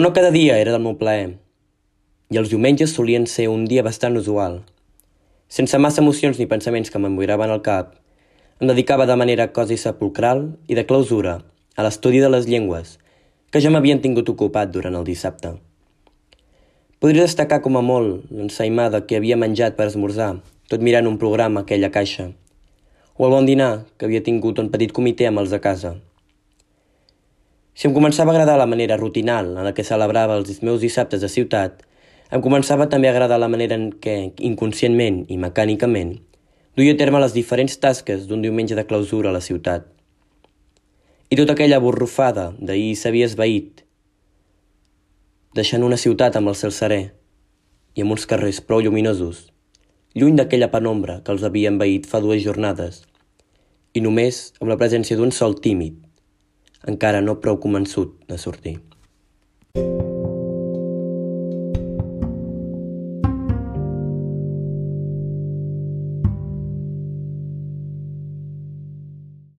no cada dia era del meu plaer, i els diumenges solien ser un dia bastant usual. Sense massa emocions ni pensaments que m'emboiraven al cap, em dedicava de manera quasi sepulcral i de clausura a l'estudi de les llengües que ja m'havien tingut ocupat durant el dissabte. Podria destacar com a molt l'ensaïmada que havia menjat per esmorzar, tot mirant un programa a aquella caixa, o el bon dinar que havia tingut un petit comitè amb els de casa. Si em començava a agradar la manera rutinal en la que celebrava els meus dissabtes de ciutat, em començava també a agradar la manera en què, inconscientment i mecànicament, duia a terme les diferents tasques d'un diumenge de clausura a la ciutat. I tota aquella borrufada d'ahir s'havia esvaït, deixant una ciutat amb el cel serè i amb uns carrers prou lluminosos, lluny d'aquella penombra que els havia envaït fa dues jornades, i només amb la presència d'un sol tímid, encara no prou convençut de sortir.